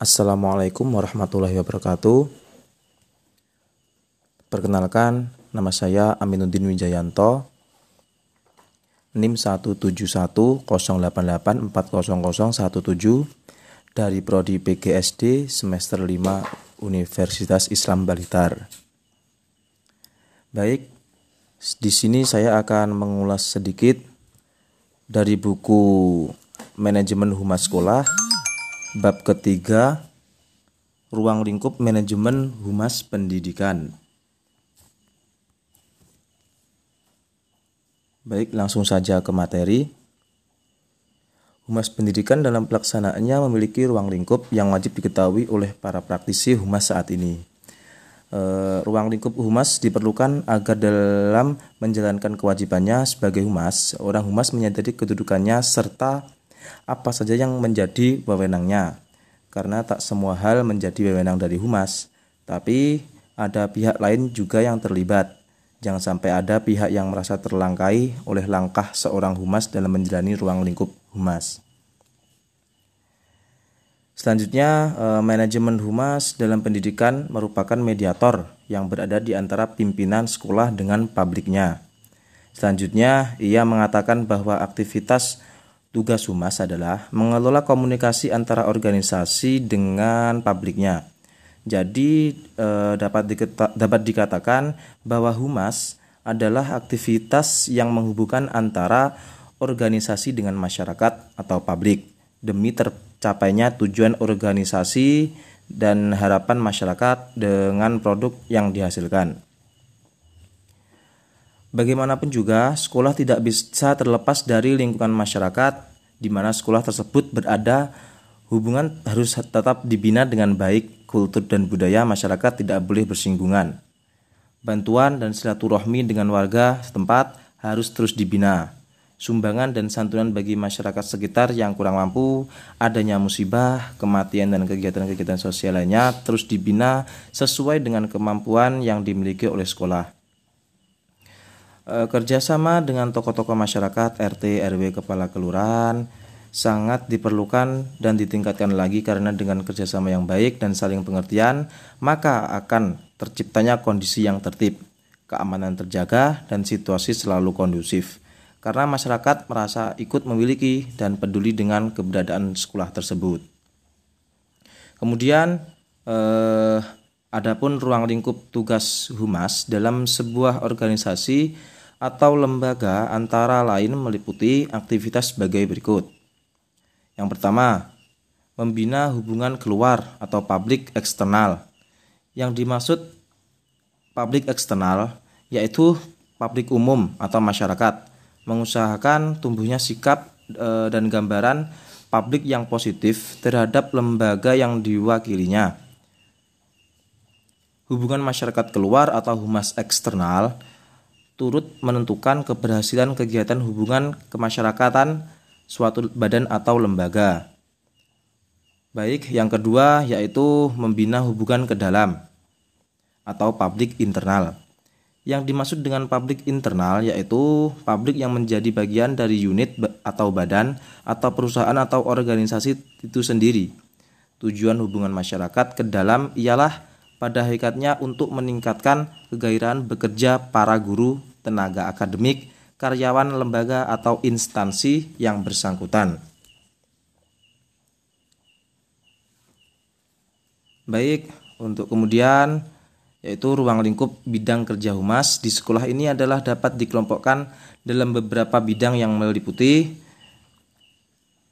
Assalamualaikum warahmatullahi wabarakatuh. Perkenalkan, nama saya Aminuddin Wijayanto. NIM 17108840017 dari prodi PGSD semester 5 Universitas Islam Balitar. Baik, di sini saya akan mengulas sedikit dari buku Manajemen Humas Sekolah bab ketiga Ruang lingkup manajemen humas pendidikan. Baik, langsung saja ke materi. Humas pendidikan dalam pelaksanaannya memiliki ruang lingkup yang wajib diketahui oleh para praktisi humas saat ini. E, ruang lingkup humas diperlukan agar dalam menjalankan kewajibannya sebagai humas, orang humas menyadari kedudukannya serta apa saja yang menjadi wewenangnya. Karena tak semua hal menjadi wewenang dari humas, tapi ada pihak lain juga yang terlibat. Jangan sampai ada pihak yang merasa terlangkai oleh langkah seorang humas dalam menjalani ruang lingkup humas. Selanjutnya, eh, manajemen humas dalam pendidikan merupakan mediator yang berada di antara pimpinan sekolah dengan publiknya. Selanjutnya, ia mengatakan bahwa aktivitas tugas humas adalah mengelola komunikasi antara organisasi dengan publiknya jadi eh, dapat diketa, dapat dikatakan bahwa humas adalah aktivitas yang menghubungkan antara organisasi dengan masyarakat atau publik demi tercapainya tujuan organisasi dan harapan masyarakat dengan produk yang dihasilkan. Bagaimanapun juga, sekolah tidak bisa terlepas dari lingkungan masyarakat di mana sekolah tersebut berada. Hubungan harus tetap dibina dengan baik kultur dan budaya masyarakat tidak boleh bersinggungan. Bantuan dan silaturahmi dengan warga setempat harus terus dibina. Sumbangan dan santunan bagi masyarakat sekitar yang kurang mampu, adanya musibah, kematian dan kegiatan-kegiatan sosial lainnya terus dibina sesuai dengan kemampuan yang dimiliki oleh sekolah. E, kerjasama dengan tokoh-tokoh masyarakat, RT, RW, kepala kelurahan, sangat diperlukan dan ditingkatkan lagi karena dengan kerjasama yang baik dan saling pengertian, maka akan terciptanya kondisi yang tertib, keamanan terjaga, dan situasi selalu kondusif. Karena masyarakat merasa ikut memiliki dan peduli dengan keberadaan sekolah tersebut. Kemudian, eh, adapun ruang lingkup tugas humas dalam sebuah organisasi atau lembaga antara lain meliputi aktivitas sebagai berikut yang pertama, membina hubungan keluar atau publik eksternal. Yang dimaksud publik eksternal yaitu publik umum atau masyarakat, mengusahakan tumbuhnya sikap e, dan gambaran publik yang positif terhadap lembaga yang diwakilinya. Hubungan masyarakat keluar atau humas eksternal turut menentukan keberhasilan kegiatan hubungan kemasyarakatan suatu badan atau lembaga. Baik, yang kedua yaitu membina hubungan ke dalam atau publik internal. Yang dimaksud dengan publik internal yaitu publik yang menjadi bagian dari unit atau badan atau perusahaan atau organisasi itu sendiri. Tujuan hubungan masyarakat ke dalam ialah pada hakikatnya untuk meningkatkan kegairahan bekerja para guru, tenaga akademik, karyawan lembaga atau instansi yang bersangkutan. Baik, untuk kemudian yaitu ruang lingkup bidang kerja humas di sekolah ini adalah dapat dikelompokkan dalam beberapa bidang yang meliputi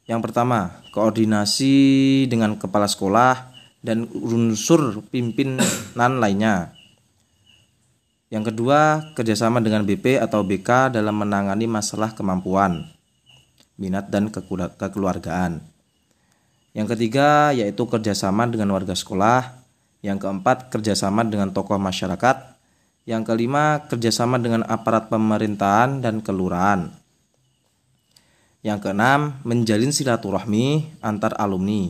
yang pertama, koordinasi dengan kepala sekolah dan unsur pimpinan lainnya. Yang kedua, kerjasama dengan BP atau BK dalam menangani masalah kemampuan, minat, dan kekeluargaan. Yang ketiga, yaitu kerjasama dengan warga sekolah. Yang keempat, kerjasama dengan tokoh masyarakat. Yang kelima, kerjasama dengan aparat pemerintahan dan kelurahan. Yang keenam, menjalin silaturahmi antar alumni.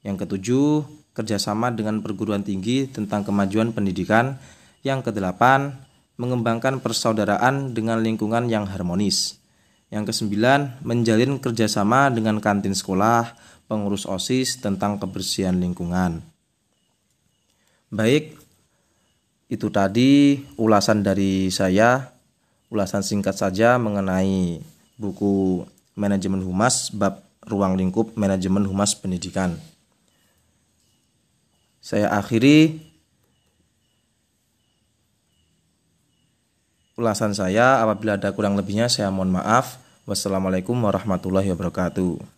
Yang ketujuh, kerjasama dengan perguruan tinggi tentang kemajuan pendidikan yang kedelapan, mengembangkan persaudaraan dengan lingkungan yang harmonis. Yang kesembilan, menjalin kerjasama dengan kantin sekolah, pengurus OSIS tentang kebersihan lingkungan. Baik, itu tadi ulasan dari saya, ulasan singkat saja mengenai buku Manajemen Humas bab ruang lingkup manajemen humas pendidikan. Saya akhiri ulasan saya. Apabila ada kurang lebihnya, saya mohon maaf. Wassalamualaikum warahmatullahi wabarakatuh.